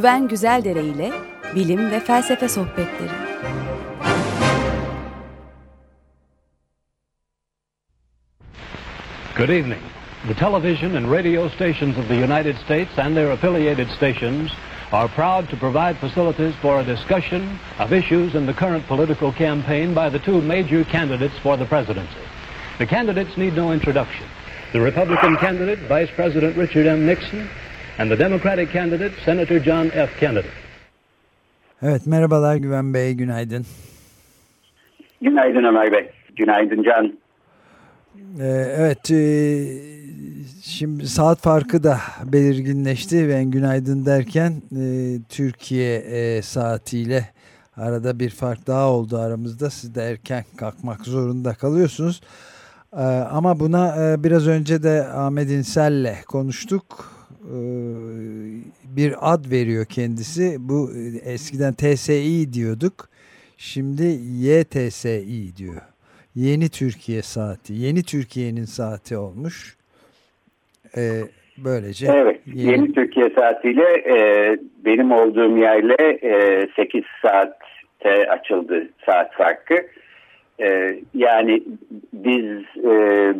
Güven Güzeldere ile bilim ve felsefe sohbetleri. Good evening. The television and radio stations of the United States and their affiliated stations are proud to provide facilities for a discussion of issues in the current political campaign by the two major candidates for the presidency. The candidates need no introduction. The Republican candidate, Vice President Richard M. Nixon, and the Democratic candidate, Senator John F. Kennedy. Evet merhabalar Güven Bey, günaydın. Günaydın Ömer Bey, günaydın Can. Ee, evet, e, şimdi saat farkı da belirginleşti. Ben günaydın derken e, Türkiye e, saatiyle arada bir fark daha oldu aramızda. Siz de erken kalkmak zorunda kalıyorsunuz. Ee, ama buna biraz önce de Ahmet İnsel'le konuştuk. Ee, bir ad veriyor kendisi. Bu e, eskiden TSI diyorduk. Şimdi YTSI diyor. Yeni Türkiye saati. Yeni Türkiye'nin saati olmuş. Ee, böylece. Evet. Yeni, yeni Türkiye saatiyle e, benim olduğum yerle e, 8 saatte açıldı saat farkı. E, yani biz e,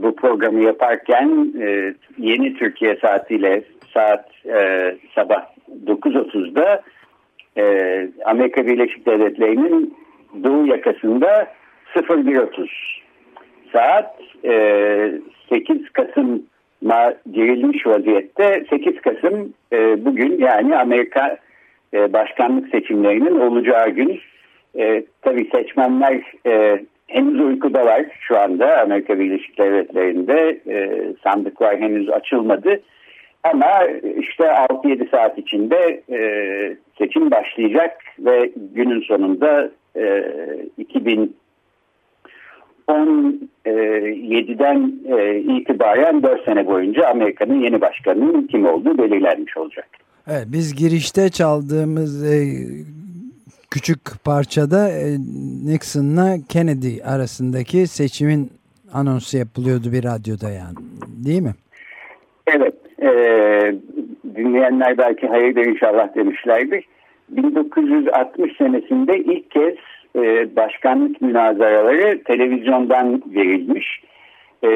bu programı yaparken e, yeni Türkiye saatiyle saat e, sabah 9.30'da e, Amerika Birleşik Devletleri'nin doğu yakasında 01.30 saat e, 8 Kasım'a girilmiş vaziyette 8 Kasım e, bugün yani Amerika e, başkanlık seçimlerinin olacağı gün e, tabii seçmenler e, henüz uykudalar şu anda Amerika Birleşik Devletleri'nde e, sandıklar henüz açılmadı. Ama işte 6-7 saat içinde e, seçim başlayacak ve günün sonunda e, 2017'den e, itibaren 4 sene boyunca Amerika'nın yeni başkanının kim olduğu belirlenmiş olacak. Evet, biz girişte çaldığımız e, küçük parçada e, Nixon'la Kennedy arasındaki seçimin anonsu yapılıyordu bir radyoda yani değil mi? Evet. E, dinleyenler belki hayırdır inşallah demişlerdir. 1960 senesinde ilk kez e, başkanlık münazaraları televizyondan verilmiş. E,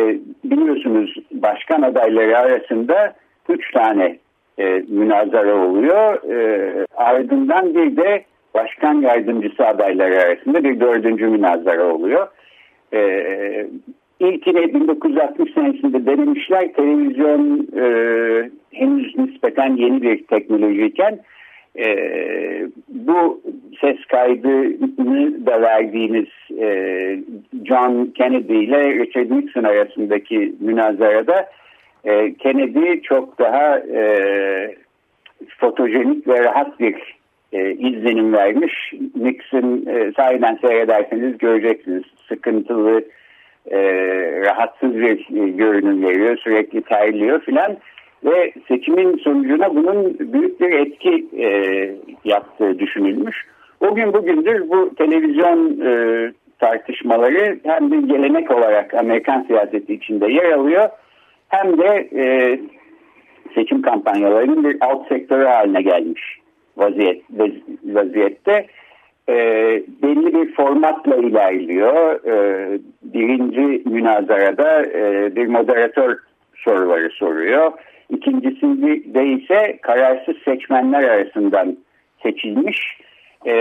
biliyorsunuz başkan adayları arasında üç tane e, münazara oluyor. E, ardından bir de başkan yardımcısı adayları arasında bir dördüncü münazara oluyor. E, İlkini 1960 senesinde denemişler. Televizyon e, henüz nispeten yeni bir teknolojiyken e, bu ses kaydını da verdiğimiz e, John Kennedy ile Richard Nixon arasındaki münazarada e, Kennedy çok daha e, fotojenik ve rahat bir e, izlenim vermiş. Nixon e, sahiden seyrederseniz göreceksiniz sıkıntılı e, rahatsız bir e, görünüm veriyor. Sürekli terliyor filan ve seçimin sonucuna bunun büyük bir etki e, yaptığı düşünülmüş. O gün bugündür bu televizyon e, tartışmaları hem bir gelenek olarak Amerikan siyaseti içinde yer alıyor hem de e, seçim kampanyalarının bir alt sektörü haline gelmiş vaziyet, vaziyette e, belli bir formatla ilerliyor. E, birinci münazarada e, bir moderatör soruları soruyor. İkincisinde ise kararsız seçmenler arasından seçilmiş e,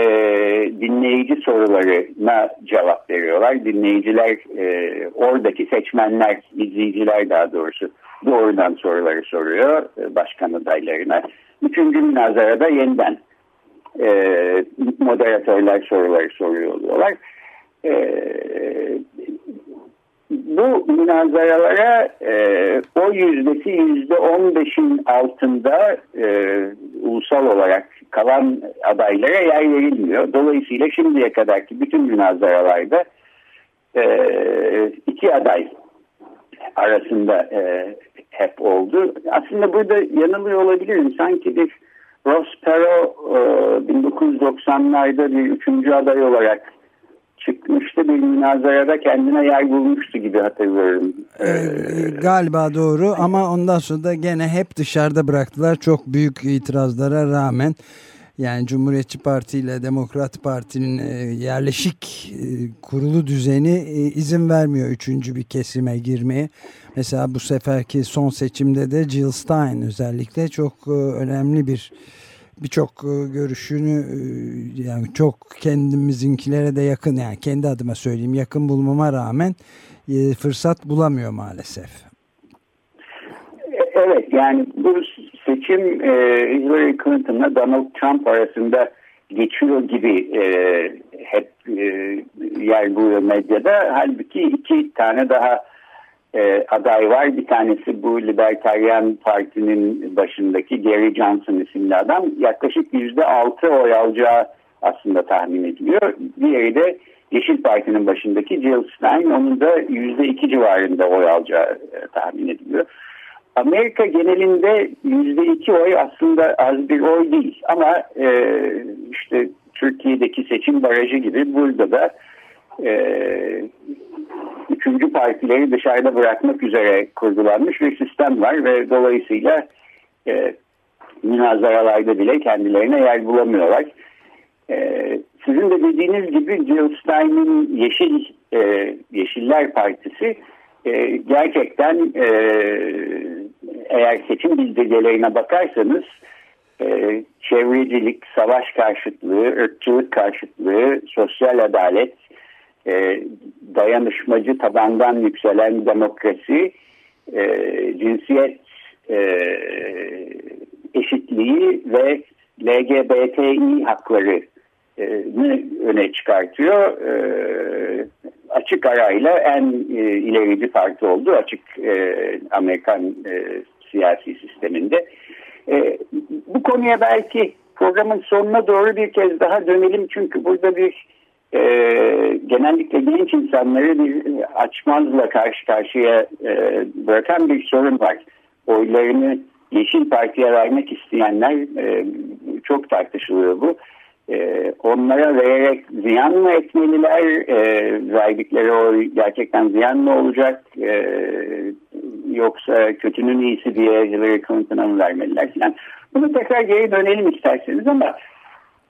dinleyici sorularına cevap veriyorlar. Dinleyiciler, e, oradaki seçmenler, izleyiciler daha doğrusu doğrudan soruları soruyor e, başkan adaylarına. Üçüncü münazarada yeniden e, moderatörler soruları soruyorlar. E, bu münazaralara e, o yüzdesi yüzde on beşin altında e, ulusal olarak kalan adaylara yer verilmiyor. Dolayısıyla şimdiye kadarki bütün münazaralarda e, iki aday arasında e, hep oldu. Aslında burada yanılıyor olabilirim. Sanki bir Ross Perot e, 1990'larda bir üçüncü aday olarak çıkmıştı. Bir münazarada kendine yer bulmuştu gibi hatırlıyorum. Ee, galiba doğru ama ondan sonra da gene hep dışarıda bıraktılar çok büyük itirazlara rağmen. Yani Cumhuriyetçi Parti ile Demokrat Parti'nin e, yerleşik e, kurulu düzeni e, izin vermiyor üçüncü bir kesime girmeye. Mesela bu seferki son seçimde de Jill Stein özellikle çok önemli bir birçok görüşünü yani çok kendimizinkilere de yakın yani kendi adıma söyleyeyim yakın bulmama rağmen fırsat bulamıyor maalesef. Evet yani bu seçim e, Hillary Clinton'la Donald Trump arasında geçiyor gibi e, hep e, yer buluyor medyada. Halbuki iki tane daha e, aday var. Bir tanesi bu Libertarian Parti'nin başındaki Gary Johnson isimli adam. Yaklaşık yüzde altı oy alacağı aslında tahmin ediliyor. Diğeri de Yeşil Parti'nin başındaki Jill Stein. Onun da yüzde iki civarında oy alacağı e, tahmin ediliyor. Amerika genelinde yüzde iki oy aslında az bir oy değil ama e, işte Türkiye'deki seçim barajı gibi burada da e, üçüncü partileri dışarıda bırakmak üzere kurgulanmış bir sistem var ve dolayısıyla e, münazaralarda bile kendilerine yer bulamıyorlar. E, sizin de dediğiniz gibi Jill Stein'in Yeşil e, Yeşiller Partisi e, gerçekten e, eğer seçim bildirgelerine bakarsanız e, çevrecilik, savaş karşıtlığı, ırkçılık karşıtlığı, sosyal adalet, dayanışmacı tabandan yükselen demokrasi, cinsiyet eşitliği ve LGBTİ hakları öne çıkartıyor. Açık arayla en e, ilerici parti oldu açık e, Amerikan e, siyasi sisteminde. E, bu konuya belki programın sonuna doğru bir kez daha dönelim çünkü burada bir e, genellikle genç insanları bir açmazla karşı karşıya e, bırakan bir sorun var. Oylarını Yeşil Parti'ye vermek isteyenler e, çok tartışılıyor bu e, onlara vererek ziyan mı etmeliler? E, verdikleri o gerçekten ziyan mı olacak? E, yoksa kötünün iyisi diye Hillary Clinton'a mı vermeliler falan. Bunu tekrar geri dönelim isterseniz ama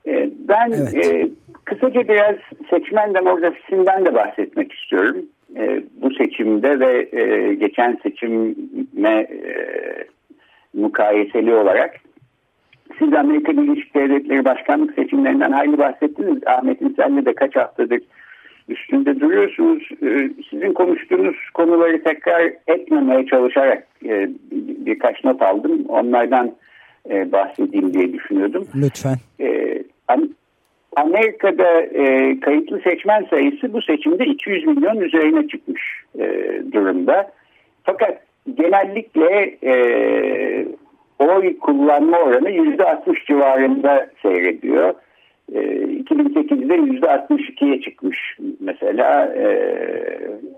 e, ben evet. e, kısaca biraz seçmen demografisinden de bahsetmek istiyorum. E, bu seçimde ve e, geçen seçime e, mukayeseli olarak siz Amerika Birleşik Devletleri Başkanlık seçimlerinden hayli bahsettiniz. Ahmet İnsel'le de kaç haftadır üstünde duruyorsunuz. Ee, sizin konuştuğunuz konuları tekrar etmemeye çalışarak e, birkaç not aldım. Onlardan e, bahsedeyim diye düşünüyordum. Lütfen. Ee, Amerika'da e, kayıtlı seçmen sayısı bu seçimde 200 milyon üzerine çıkmış durumda. Fakat genellikle oy kullanma oranı %60 civarında seyrediyor. E, 2008'de %62'ye çıkmış mesela e,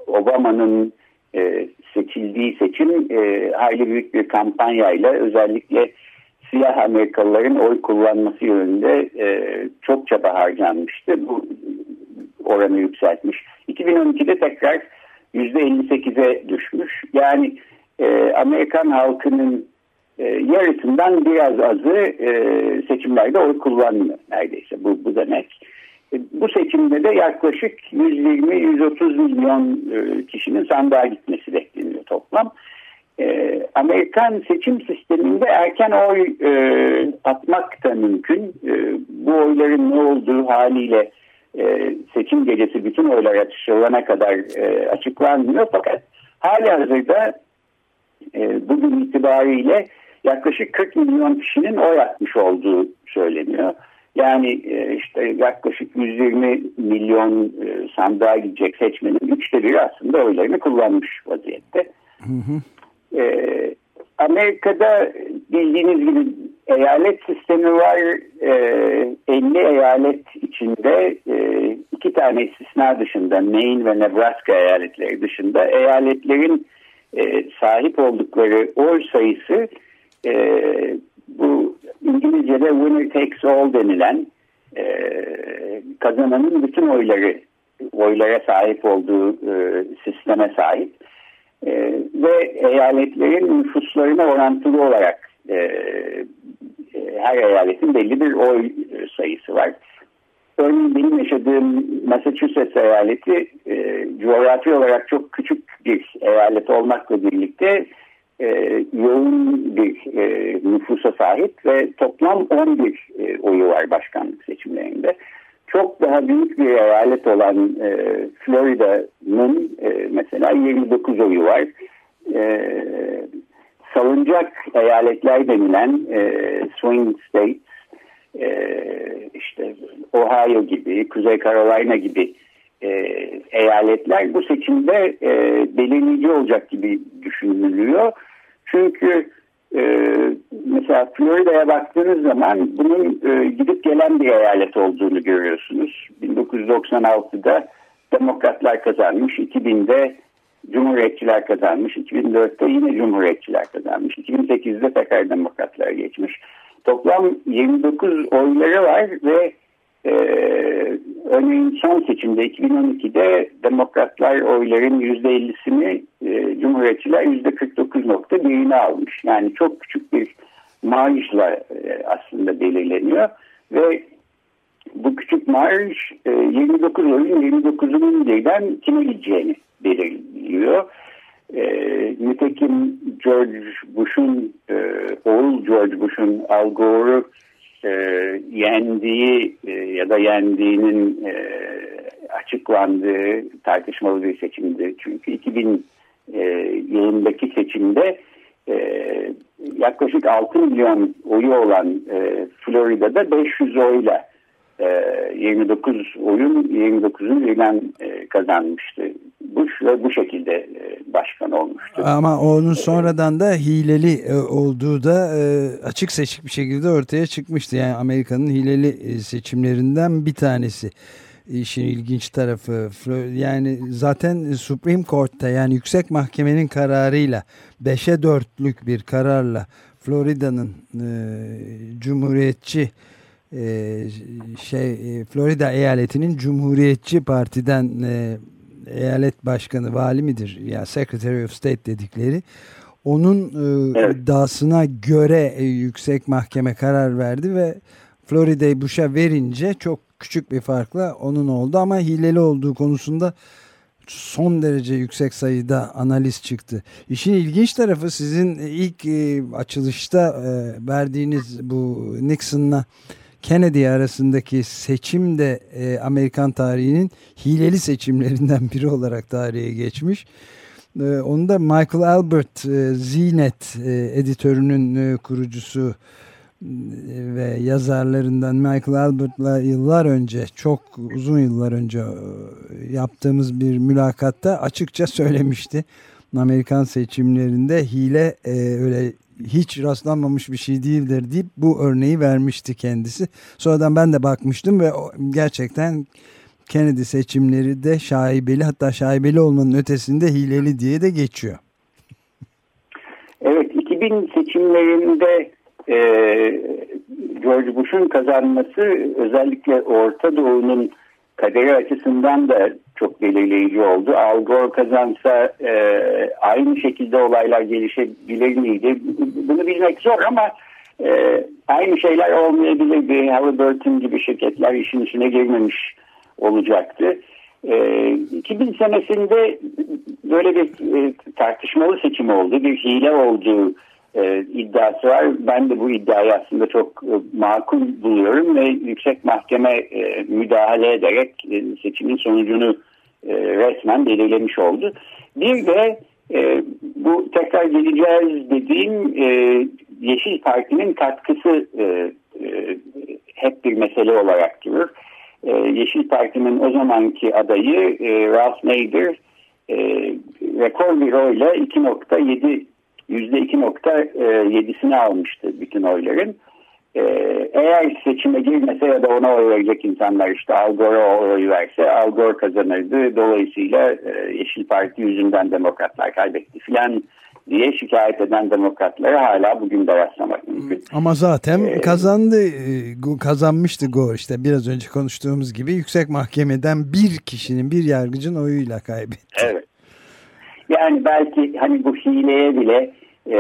Obama'nın e, seçildiği seçim e, hayli büyük bir kampanyayla özellikle siyah Amerikalıların oy kullanması yönünde e, çok çaba harcanmıştı. Bu oranı yükseltmiş. 2012'de tekrar %58'e düşmüş. Yani Amerikan halkının e, yarısından biraz azı e, seçimlerde oy kullanmıyor neredeyse bu, bu demek. E, bu seçimde de yaklaşık 120-130 milyon e, kişinin sandığa gitmesi bekleniyor toplam. E, Amerikan seçim sisteminde erken oy e, atmak da mümkün. E, bu oyların ne olduğu haliyle e, seçim gecesi bütün oylar açıklanana kadar e, açıklanmıyor. Fakat hali hazırda e, bugün itibariyle yaklaşık 40 milyon kişinin oy atmış olduğu söyleniyor. Yani e, işte yaklaşık 120 milyon e, sandığa gidecek seçmenin üçte biri aslında oylarını kullanmış vaziyette. Hı hı. Ee, Amerika'da bildiğiniz gibi eyalet sistemi var. Ee, 50 eyalet içinde e, iki tane istisna dışında Maine ve Nebraska eyaletleri dışında eyaletlerin e, sahip oldukları oy sayısı e, bu İngilizce'de winner takes all denilen e, kazananın bütün oyları oylara sahip olduğu e, sisteme sahip. E, ve eyaletlerin nüfuslarına orantılı olarak e, e, her eyaletin belli bir oy sayısı var. Örneğin benim yaşadığım Massachusetts eyaleti e, coğrafi olarak çok küçük bir eyalet olmakla birlikte e, yoğun bir e, nüfusa sahip ve toplam 11 e, oyu var başkanlık seçimlerinde. Çok daha büyük bir eyalet olan e, Florida'nın e, mesela 29 oyu var. E, salıncak eyaletler denilen e, swing states e, işte Ohio gibi, Kuzey Carolina gibi e, eyaletler bu seçimde e, belirleyici olacak gibi düşünülüyor. Çünkü e, mesela Florida'ya baktığınız zaman bunun e, gidip gelen bir eyalet olduğunu görüyorsunuz. 1996'da Demokratlar kazanmış, 2000'de Cumhuriyetçiler kazanmış, 2004'te yine Cumhuriyetçiler kazanmış, 2008'de tekrar Demokratlar geçmiş. Toplam 29 oyları var ve e, örneğin son seçimde 2012'de demokratlar oyların %50'sini e, cumhuriyetçiler %49.1'ini almış. Yani çok küçük bir marjla e, aslında belirleniyor ve bu küçük marj e, 29 oyun 29'unun birden kime gideceğini belirliyor. E, nitekim George Bush'un e, oğul George Bush'un Al Gore'u e, yendiği e, ya da yendiğinin e, açıklandığı tartışmalı bir seçimdi. Çünkü 2000 e, yılındaki seçimde e, yaklaşık 6 milyon oyu olan e, Florida'da 500 oyla 29 oyun 29'un birden e, kazanmıştı. Bush ve bu şekilde e, başkan olmuştu. Ama onun sonradan da hileli e, olduğu da açık seçik bir şekilde ortaya çıkmıştı. Yani Amerika'nın hileli seçimlerinden bir tanesi. İşin ilginç tarafı yani zaten Supreme Court'ta yani yüksek mahkemenin kararıyla 5'e 4'lük bir kararla Florida'nın e, cumhuriyetçi e, şey Florida eyaletinin cumhuriyetçi partiden e, eyalet başkanı vali midir ya yani Secretary of State dedikleri onun e, evet. iddiasına göre e, yüksek mahkeme karar verdi ve Florida'yı Bush'a verince çok küçük bir farkla onun oldu ama hileli olduğu konusunda son derece yüksek sayıda analiz çıktı. İşin ilginç tarafı sizin ilk e, açılışta e, verdiğiniz bu Nixon'la Kennedy arasındaki seçim de e, Amerikan tarihinin hileli seçimlerinden biri olarak tarihe geçmiş. E, onu da Michael Albert e, Znet e, editörünün e, kurucusu e, ve yazarlarından Michael Albert'la yıllar önce çok uzun yıllar önce e, yaptığımız bir mülakatta açıkça söylemişti. Amerikan seçimlerinde hile e, öyle hiç rastlanmamış bir şey değildir deyip bu örneği vermişti kendisi. Sonradan ben de bakmıştım ve gerçekten Kennedy seçimleri de şaibeli hatta şaibeli olmanın ötesinde hileli diye de geçiyor. Evet 2000 seçimlerinde e, George Bush'un kazanması özellikle Orta Doğu'nun kaderi açısından da çok belirleyici oldu. Al Gore kazansa e, aynı şekilde olaylar gelişebilir miydi? Bunu bilmek zor ama e, aynı şeyler olmayabilirdi. Halliburton gibi şirketler işin içine girmemiş olacaktı. E, 2000 senesinde böyle bir e, tartışmalı seçim oldu. Bir hile olduğu e, iddiası var. Ben de bu iddiayı aslında çok e, makul buluyorum ve yüksek mahkeme e, müdahale ederek e, seçimin sonucunu e, resmen belirlemiş oldu. Bir de e, bu tekrar geleceğiz dediğim e, Yeşil Parti'nin katkısı e, e, hep bir mesele olarak durur. E, Yeşil Parti'nin o zamanki adayı e, Ralph Nader e, rekor bir oyla 2.7 %2.7'sini almıştı bütün oyların. Ee, eğer seçime girmese ya da ona oy verecek insanlar işte Al Gore'a oy verse Al Gore kazanırdı. Dolayısıyla e, Yeşil Parti yüzünden demokratlar kaybetti filan diye şikayet eden demokratlara hala bugün de rastlamak mümkün. Ama zaten ee, kazandı, e, kazanmıştı Gore işte biraz önce konuştuğumuz gibi yüksek mahkemeden bir kişinin, bir yargıcın oyuyla kaybetti. Evet. Yani belki hani bu hileye bile e,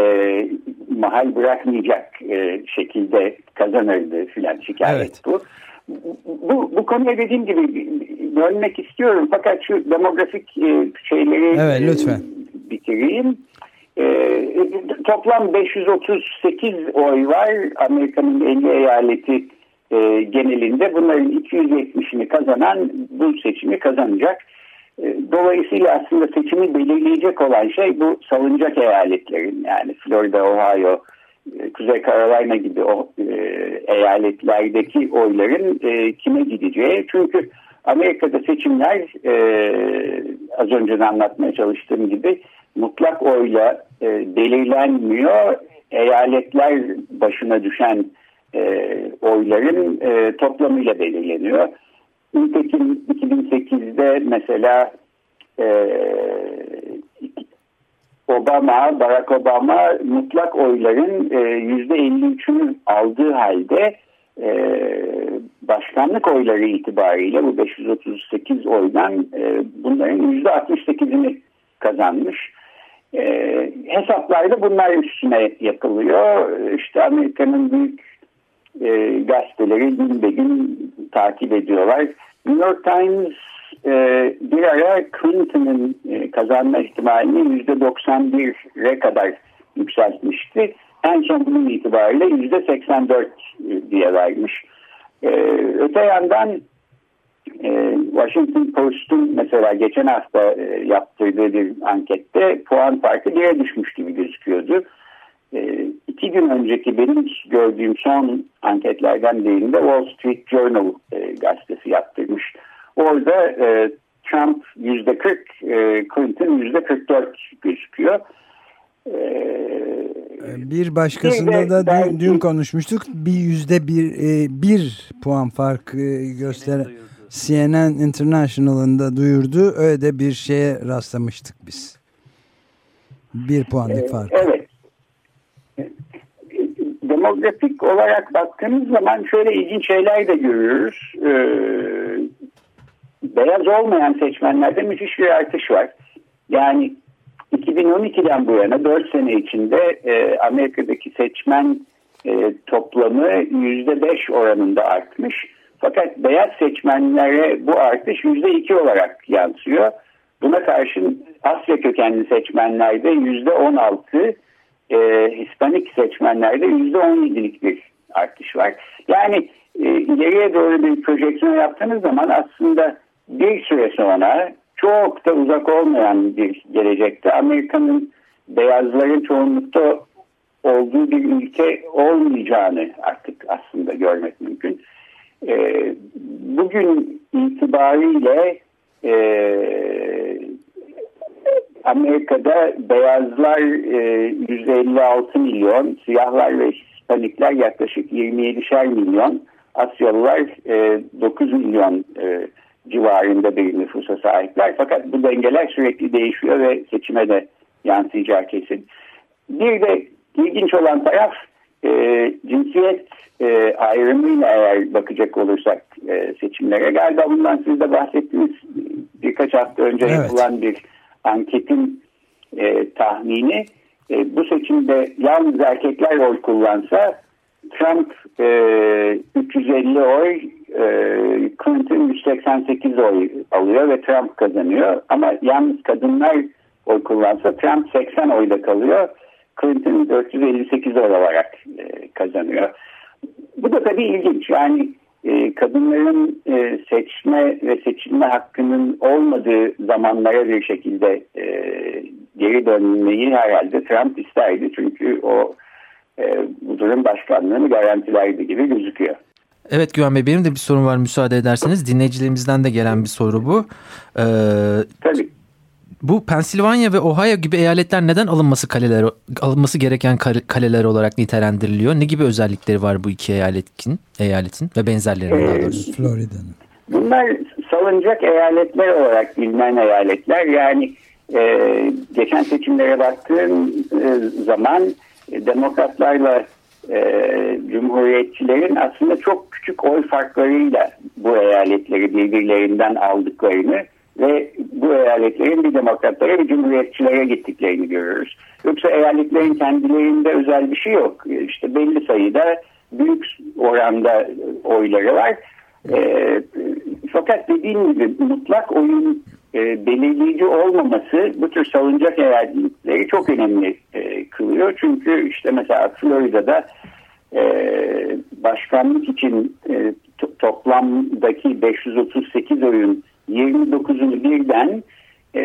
mahal bırakmayacak e, şekilde kazanırdı filan şikayet evet. bu. Bu, bu konuya dediğim gibi dönmek istiyorum fakat şu demografik e, şeyleri evet, lütfen. E, bitireyim. E, toplam 538 oy var Amerika'nın 50 eyaleti e, genelinde. Bunların 270'ini kazanan bu seçimi kazanacak. E, dolayısıyla aslında seçimi belirleyecek olan şey bu salınacak eyaletlerin yani Florida, Ohio, e, Kuzey Carolina gibi o e, eyaletlerdeki oyların kime gideceği. Çünkü Amerika'da seçimler az önce de anlatmaya çalıştığım gibi mutlak oyla belirlenmiyor. Eyaletler başına düşen oyların toplamıyla belirleniyor. Nitekim 2008'de mesela e, Obama, Barack Obama mutlak oyların e, %53'ünü aldığı halde e, başkanlık oyları itibariyle bu 538 oydan e, bunların %68'ini kazanmış. E, hesaplarda bunlar üstüne yapılıyor. İşte Amerika'nın büyük e, gazeteleri gün be gün takip ediyorlar. New York Times e, bir ara Clinton'ın e, kazanma ihtimalini %91'e kadar yükseltmişti. En son bunun itibariyle %84 e, diye vermiş. E, öte yandan e, Washington Post'un mesela geçen hafta e, yaptırdığı bir ankette puan farkı diye düşmüş gibi gözüküyordu. E, iki gün önceki benim gördüğüm son anketlerden birinde Wall Street Journal e, gazetesi yaptırmış. Orada e, Trump yüzde 40, e, Clinton yüzde 44 gözüküyor. E, bir başkasında da dün, dün konuşmuştuk. Bir yüzde bir, e, bir puan fark e, gösteren CNN International'ın da duyurdu. Öyle de bir şeye rastlamıştık biz. Bir puanlık e, fark. Evet. Demografik olarak baktığımız zaman şöyle ilginç şeyler de görüyoruz. Ee, beyaz olmayan seçmenlerde müthiş bir artış var. Yani 2012'den bu yana 4 sene içinde e, Amerika'daki seçmen e, toplamı %5 oranında artmış. Fakat beyaz seçmenlere bu artış %2 olarak yansıyor. Buna karşın Asya kökenli seçmenlerde %16, e, Hispanik seçmenlerde %17'lik bir artış var. Yani e, ileriye doğru bir projeksiyon yaptığınız zaman aslında bir süre sonra çok da uzak olmayan bir gelecekte Amerika'nın beyazların çoğunlukta olduğu bir ülke olmayacağını artık aslında görmek mümkün. E, bugün itibariyle e, Amerika'da beyazlar e, 156 milyon, siyahlar ve Hispanikler yaklaşık 27'şer milyon, Asyalılar e, 9 milyon e, civarında bir nüfusa sahipler. Fakat bu dengeler sürekli değişiyor ve seçime de yansıyacağı kesin. Bir de ilginç olan taraf e, cinsiyet e, ayrımıyla eğer bakacak olursak e, seçimlere galiba bundan siz de bahsettiniz birkaç hafta önce evet. yapılan bir anketin e, tahmini e, bu seçimde yalnız erkekler oy kullansa Trump e, 350 oy e, Clinton 188 oy alıyor ve Trump kazanıyor ama yalnız kadınlar oy kullansa Trump 80 oyda kalıyor Clinton 458 oy alarak e, kazanıyor. Bu da tabii ilginç. Yani e, kadınların e, seçme ve seçilme hakkının olmadığı zamanlara bir şekilde e, geri dönmeyi herhalde Trump isterdi. Çünkü o e, bu durum başkanlığını garantilerdi gibi gözüküyor. Evet Güven Bey benim de bir sorun var müsaade ederseniz. Dinleyicilerimizden de gelen bir soru bu. Ee, Tabii. Bu Pensilvanya ve Ohio gibi eyaletler neden alınması kaleler alınması gereken kaleler olarak nitelendiriliyor? Ne gibi özellikleri var bu iki eyaletin, eyaletin ve benzerlerinin ee, daha doğrusu? Florida'nın. Bunlar salınacak eyaletler olarak bilinen eyaletler. Yani e, geçen seçimlere baktığım e, zaman e, demokratlarla e, cumhuriyetçilerin aslında çok küçük oy farklarıyla bu eyaletleri birbirlerinden aldıklarını ve bu eyaletlerin bir demokratlara bir cumhuriyetçilere gittiklerini görüyoruz. Yoksa eyaletlerin kendilerinde özel bir şey yok. İşte belli sayıda büyük oranda oyları var. E, fakat dediğim gibi mutlak oyun e, belirleyici olmaması bu tür salıncak eyaletleri çok önemli e, kılıyor. Çünkü işte mesela Florida'da e, başkanlık için e, toplamdaki 538 oyun 29'unu birden e,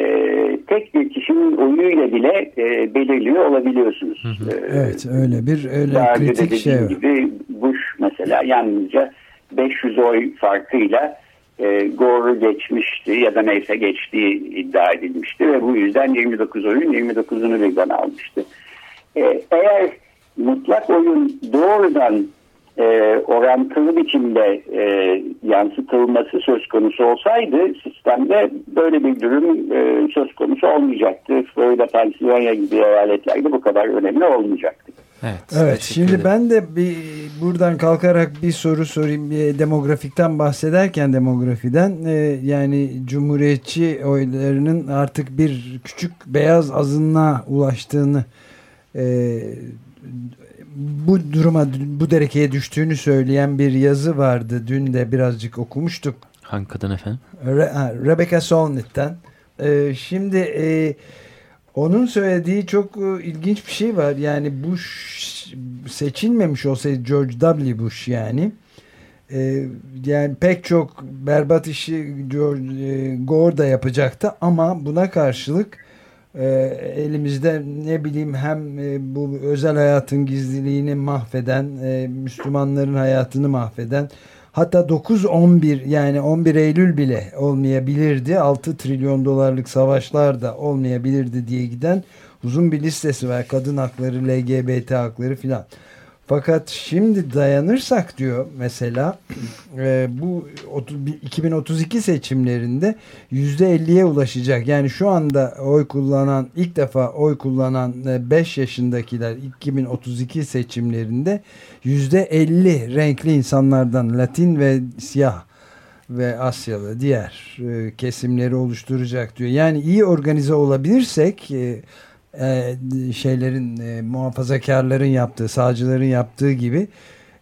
tek bir kişinin oyuyla bile e, belirliyor olabiliyorsunuz. Hı hı. Evet öyle bir öyle Daha kritik şey var. gibi Bush mesela yalnızca 500 oy farkıyla e, Gore'u geçmişti ya da neyse geçtiği iddia edilmişti ve bu yüzden 29 oyun 29'unu birden almıştı. E, eğer mutlak oyun doğrudan e, orantılı biçimde e, yansıtılması söz konusu olsaydı sistemde böyle bir durum e, söz konusu olmayacaktı. Florida, Pennsylvania gibi eyaletlerde bu kadar önemli olmayacaktı. Evet, evet şimdi ben de bir buradan kalkarak bir soru sorayım. Bir demografikten bahsederken demografiden e, yani cumhuriyetçi oylarının artık bir küçük beyaz azınlığa ulaştığını e, bu duruma bu derekeye düştüğünü söyleyen bir yazı vardı. Dün de birazcık okumuştuk. Hangi kadın efendim? Re, ha, Rebecca Solnit'ten. Ee, şimdi e, onun söylediği çok e, ilginç bir şey var. Yani Bush seçilmemiş olsaydı George W. Bush yani e, yani pek çok berbat işi George, e, Gore da yapacaktı ama buna karşılık e, elimizde ne bileyim hem e, bu özel hayatın gizliliğini mahveden, e, Müslümanların hayatını mahveden hatta 9-11 yani 11 Eylül bile olmayabilirdi. 6 trilyon dolarlık savaşlar da olmayabilirdi diye giden uzun bir listesi var. Kadın hakları, LGBT hakları filan. Fakat şimdi dayanırsak diyor mesela e, bu 2032 seçimlerinde %50'ye ulaşacak. Yani şu anda oy kullanan ilk defa oy kullanan 5 e, yaşındakiler 2032 seçimlerinde %50 renkli insanlardan Latin ve siyah ve Asyalı diğer e, kesimleri oluşturacak diyor. Yani iyi organize olabilirsek e, e, şeylerin e, muhafazakarların yaptığı, sağcıların yaptığı gibi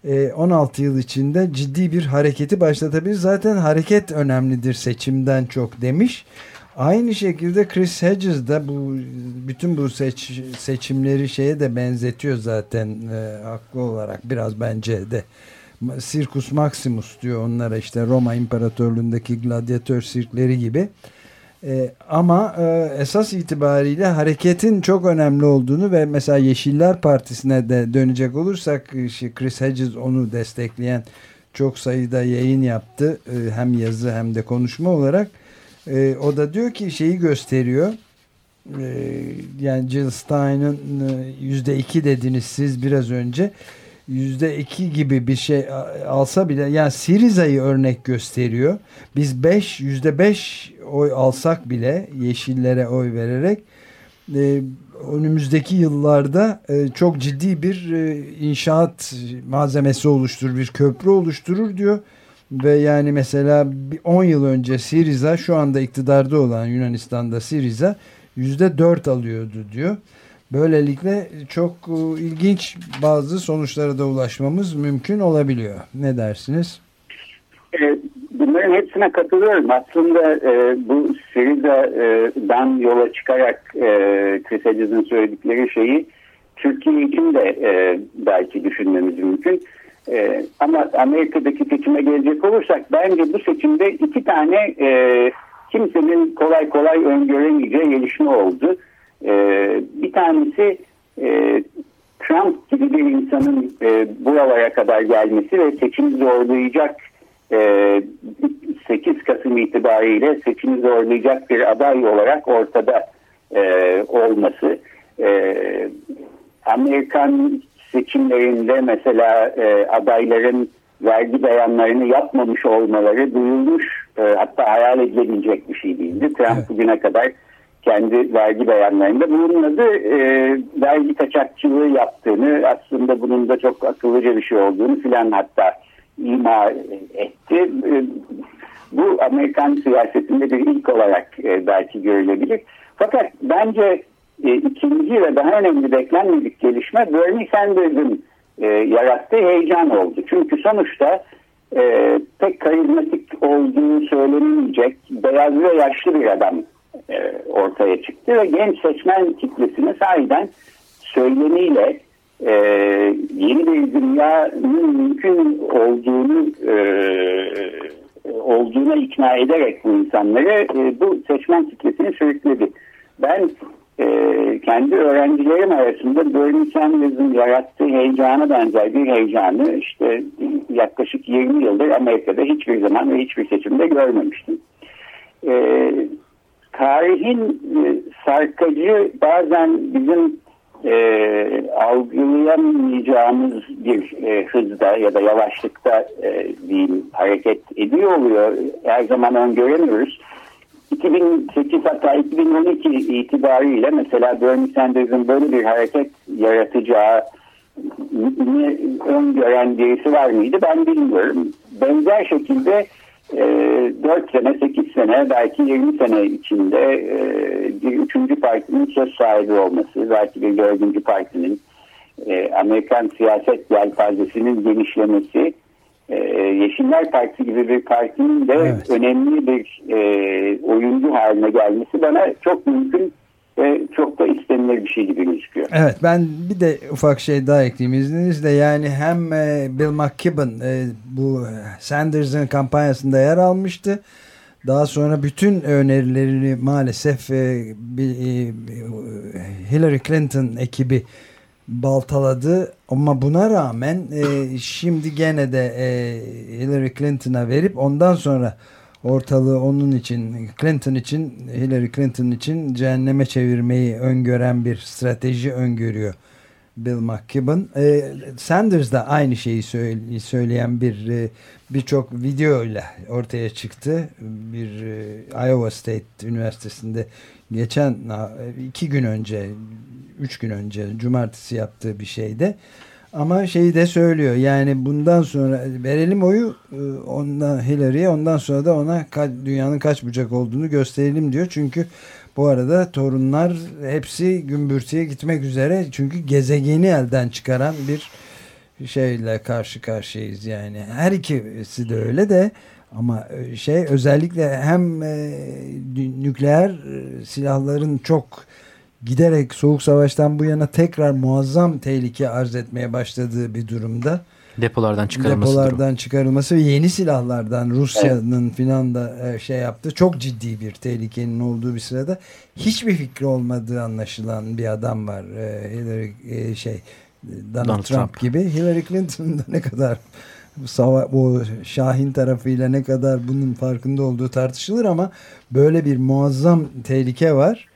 e, 16 yıl içinde ciddi bir hareketi başlatabilir. Zaten hareket önemlidir seçimden çok demiş. Aynı şekilde Chris Hedges de bu bütün bu seç, seçimleri şeye de benzetiyor zaten e, haklı olarak biraz bence de. Circus Maximus diyor onlara işte Roma İmparatorluğundaki gladyatör sirkleri gibi. E, ama e, esas itibariyle hareketin çok önemli olduğunu ve mesela Yeşiller Partisi'ne de dönecek olursak Chris Hedges onu destekleyen çok sayıda yayın yaptı. E, hem yazı hem de konuşma olarak. E, o da diyor ki şeyi gösteriyor. E, yani Jill Stein'ın e, yüzde iki dediniz siz biraz önce yüzde iki gibi bir şey alsa bile yani Siriza'yı örnek gösteriyor. Biz beş yüzde beş oy alsak bile yeşillere oy vererek e, önümüzdeki yıllarda e, çok ciddi bir e, inşaat malzemesi oluşturur, bir köprü oluşturur diyor. Ve yani mesela 10 yıl önce Siriza şu anda iktidarda olan Yunanistan'da Siriza yüzde dört alıyordu diyor. Böylelikle çok e, ilginç bazı sonuçlara da ulaşmamız mümkün olabiliyor. Ne dersiniz? E, bunların hepsine katılıyorum. Aslında e, bu Syriza'dan yola çıkarak e, Chris Hedges'in söyledikleri şeyi Türkiye için de e, belki düşünmemiz mümkün. E, ama Amerika'daki seçime gelecek olursak bence bu seçimde iki tane e, kimsenin kolay kolay öngöremeyeceği gelişme oldu. E, bir tanesi e, Trump gibi bir insanın e, buralara kadar gelmesi ve seçim zorlayacak e, 8 Kasım itibariyle seçim zorlayacak bir aday olarak ortada e, olması. E, Amerikan seçimlerinde mesela e, adayların vergi beyanlarını yapmamış olmaları duyulmuş e, hatta hayal edilebilecek bir şey değildi. Trump evet. bugüne kadar kendi vergi beyanlarında bulunmadı. E, vergi kaçakçılığı yaptığını aslında bunun da çok akıllıca bir şey olduğunu filan hatta ima etti. E, bu Amerikan siyasetinde bir ilk olarak e, belki görülebilir. Fakat bence e, ikinci ve daha önemli beklenmedik gelişme Bernie Sanders'ın e, yarattığı heyecan oldu. Çünkü sonuçta e, pek karizmatik olduğu söylenmeyecek beyaz ve yaşlı bir adam e, ortaya çıktı ve genç seçmen kitlesine sahiden söylemiyle e, yeni bir dünyanın mümkün olduğunu e, olduğuna ikna ederek bu insanları e, bu seçmen kitlesini sürükledi. Ben e, kendi öğrencilerim arasında Sanders'ın yarattığı heyecana benzer bir heyecanı işte yaklaşık 20 yıldır Amerika'da hiçbir zaman ve hiçbir seçimde görmemiştim. E, tarihin e, sarkacı bazen bizim e, algılayamayacağımız bir e, hızda ya da yavaşlıkta e, diyeyim hareket ediyor oluyor. Her zaman öngöremiyoruz. 2008 hatta 2012 itibariyle mesela Bernie Sanders'ın böyle bir hareket yaratacağı öngören birisi var mıydı ben bilmiyorum. Benzer şekilde 4 sene, 8 sene, belki 20 sene içinde e, bir üçüncü partinin söz sahibi olması, belki bir dördüncü partinin e, Amerikan siyaset yelpazesinin genişlemesi e, Yeşiller Partisi gibi bir partinin de evet. önemli bir oyuncu haline gelmesi bana çok mümkün çok da istenilir bir şey gibi gözüküyor. Evet ben bir de ufak şey daha ekleyeyim izninizle yani hem e, Bill McKibben e, bu Sanders'ın kampanyasında yer almıştı. Daha sonra bütün önerilerini maalesef e, e, Hillary Clinton ekibi baltaladı ama buna rağmen e, şimdi gene de e, Hillary Clinton'a verip ondan sonra ortalığı onun için Clinton için Hillary Clinton için cehenneme çevirmeyi öngören bir strateji öngörüyor Bill McKibben. E, Sanders da aynı şeyi söyle, söyleyen bir e, birçok video ile ortaya çıktı. Bir e, Iowa State Üniversitesi'nde geçen iki gün önce üç gün önce cumartesi yaptığı bir şeyde ama şeyi de söylüyor yani bundan sonra verelim oyu e, ondan Hillary'e ondan sonra da ona dünyanın kaç bucak olduğunu gösterelim diyor. Çünkü bu arada torunlar hepsi gümbürtüye gitmek üzere çünkü gezegeni elden çıkaran bir şeyle karşı karşıyayız yani. Her ikisi de öyle de ama e, şey özellikle hem e, nükleer silahların çok giderek soğuk savaştan bu yana tekrar muazzam tehlike arz etmeye başladığı bir durumda. Depolardan çıkarılması. Depolardan durum. çıkarılması ve yeni silahlardan Rusya'nın evet. filan da e, şey yaptı. Çok ciddi bir tehlikenin olduğu bir sırada hiçbir fikri olmadığı anlaşılan bir adam var. E, Hillary e, şey Donald, Donald Trump, Trump gibi. Hillary Clinton'ın da ne kadar bu Şahin tarafıyla ne kadar bunun farkında olduğu tartışılır ama böyle bir muazzam tehlike var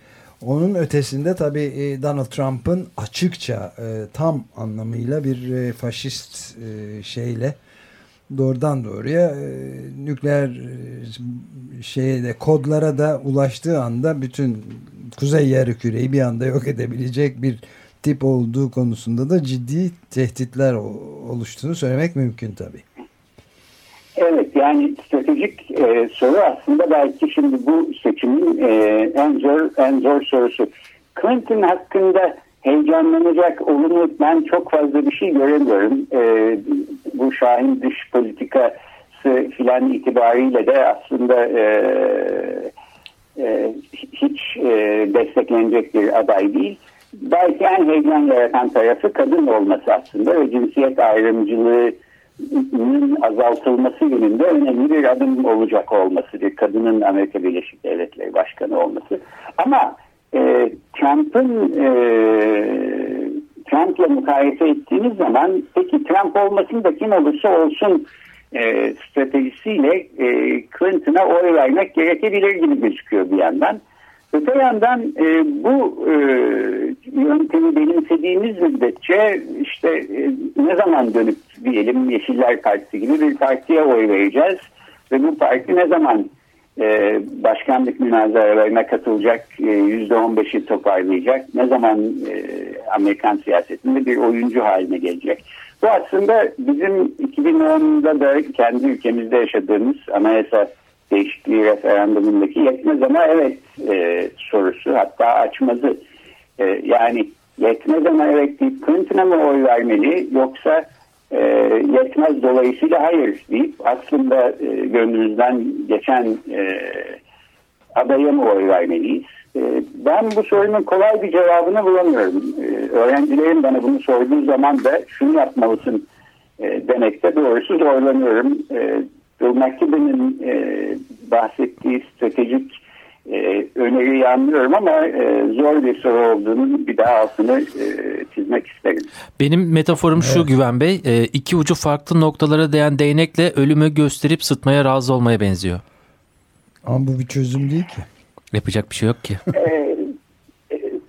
onun ötesinde tabii e, Donald Trump'ın açıkça e, tam anlamıyla bir e, faşist şeyle doğrudan doğruya nükleer şeye de kodlara da ulaştığı anda bütün kuzey yarı bir anda yok edebilecek bir tip olduğu konusunda da ciddi tehditler oluştuğunu söylemek mümkün tabii. Yani stratejik e, soru aslında belki şimdi bu seçimin e, en zor en zor sorusu. Clinton hakkında heyecanlanacak olumlu ben çok fazla bir şey göremiyorum. E, bu Şahin dış politikası filan itibariyle de aslında e, e, hiç e, desteklenecek bir aday değil. Belki en heyecan yaratan tarafı kadın olması aslında ve cinsiyet ayrımcılığı azaltılması yönünde önemli bir adım olacak olması, bir kadının Amerika Birleşik Devletleri Başkanı olması. Ama e, Trump'ın e, Trump'la mukayese ettiğiniz zaman peki Trump olmasın da kim olursa olsun e, stratejisiyle e, Clinton'a oy vermek gerekebilir gibi gözüküyor bir yandan. Öte yandan e, bu e, yöntemi benimsediğimiz müddetçe işte e, ne zaman dönüp diyelim Yeşiller Partisi gibi bir partiye oy vereceğiz ve bu parti ne zaman e, başkanlık münazaralarına katılacak e, yüzde on beşi toparlayacak ne zaman e, Amerikan siyasetinde bir oyuncu haline gelecek. Bu aslında bizim 2010'da da kendi ülkemizde yaşadığımız anayasa değişikliği referandumundaki yetmez ama evet e, sorusu hatta açmazı. E, yani yetmez ama evet deyip Clinton'a mı oy vermeli yoksa e, yetmez dolayısıyla hayır deyip aslında e, gönlümüzden geçen e, adaya mı oy vermeliyiz? E, ben bu sorunun kolay bir cevabını bulamıyorum. E, öğrencilerin bana bunu sorduğu zaman da şunu yapmalısın e, demekte doğrusu zorlanıyorum. E, McKibben'in e, bahsettiği stratejik e, öneriyi anlıyorum ama e, zor bir soru olduğunu bir daha altını e, çizmek isterim. Benim metaforum evet. şu Güven Bey, e, iki ucu farklı noktalara değen değnekle ölümü gösterip sıtmaya razı olmaya benziyor. Ama bu bir çözüm değil ki. Yapacak bir şey yok ki. e,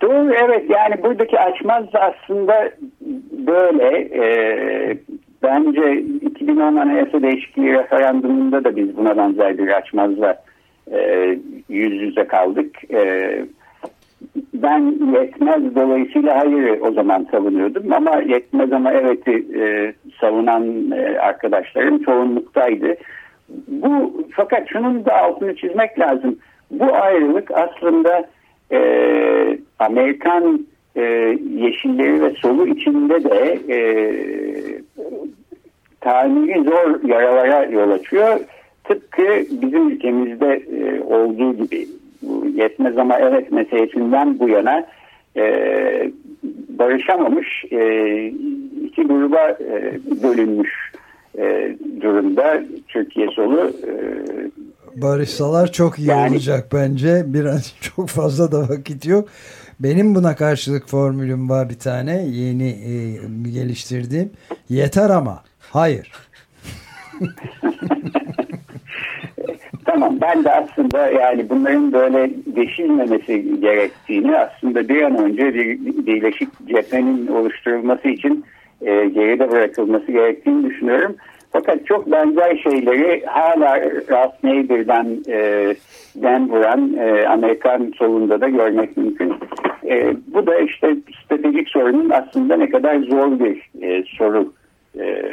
doğru evet yani buradaki açmaz aslında böyle e, bence 2010 Anayasa Değişikliği referandumunda da biz buna benzer bir açmazla e, yüz yüze kaldık. E, ben yetmez dolayısıyla hayır o zaman savunuyordum ama yetmez ama evet'i e, savunan e, arkadaşlarım çoğunluktaydı. Bu fakat şunun da altını çizmek lazım. Bu ayrılık aslında e, Amerikan e, yeşilleri ve solu içinde de e, tahmini zor yaralara yol açıyor. Tıpkı bizim ülkemizde e, olduğu gibi yetmez ama evet meselesinden bu yana e, barışamamış e, iki gruba e, bölünmüş e, durumda Türkiye solu. E, Barışsalar çok iyi yani, olacak bence. Biraz çok fazla da vakit yok. Benim buna karşılık formülüm var bir tane yeni e, geliştirdiğim. Yeter ama. Hayır. tamam ben de aslında yani bunların böyle deşilmemesi gerektiğini aslında bir an önce bir birleşik cephenin oluşturulması için e, geride bırakılması gerektiğini düşünüyorum. Fakat çok benzer şeyleri hala Ralph Nader'dan e, den vuran e, Amerikan solunda da görmek mümkün. E, bu da işte stratejik sorunun aslında ne kadar zor bir e, soru e,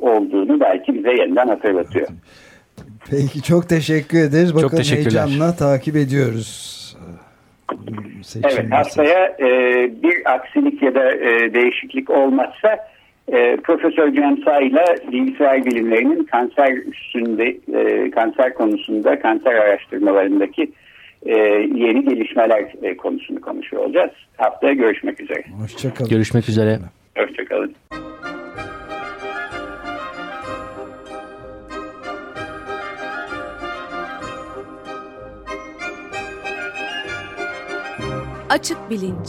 olduğunu belki bize yeniden hatırlatıyor. Peki çok teşekkür ederiz. Bakalım çok heyecanla takip ediyoruz. Evet haftaya e, bir aksilik ya da e, değişiklik olmazsa e, Profesör Cemsa ile bilgisayar bilimlerinin kanser üstünde e, kanser konusunda kanser araştırmalarındaki e, yeni gelişmeler e, konusunu konuşuyor olacağız. Haftaya görüşmek üzere. Hoşçakalın. Görüşmek üzere. Hoşçakalın. Açık Bilinç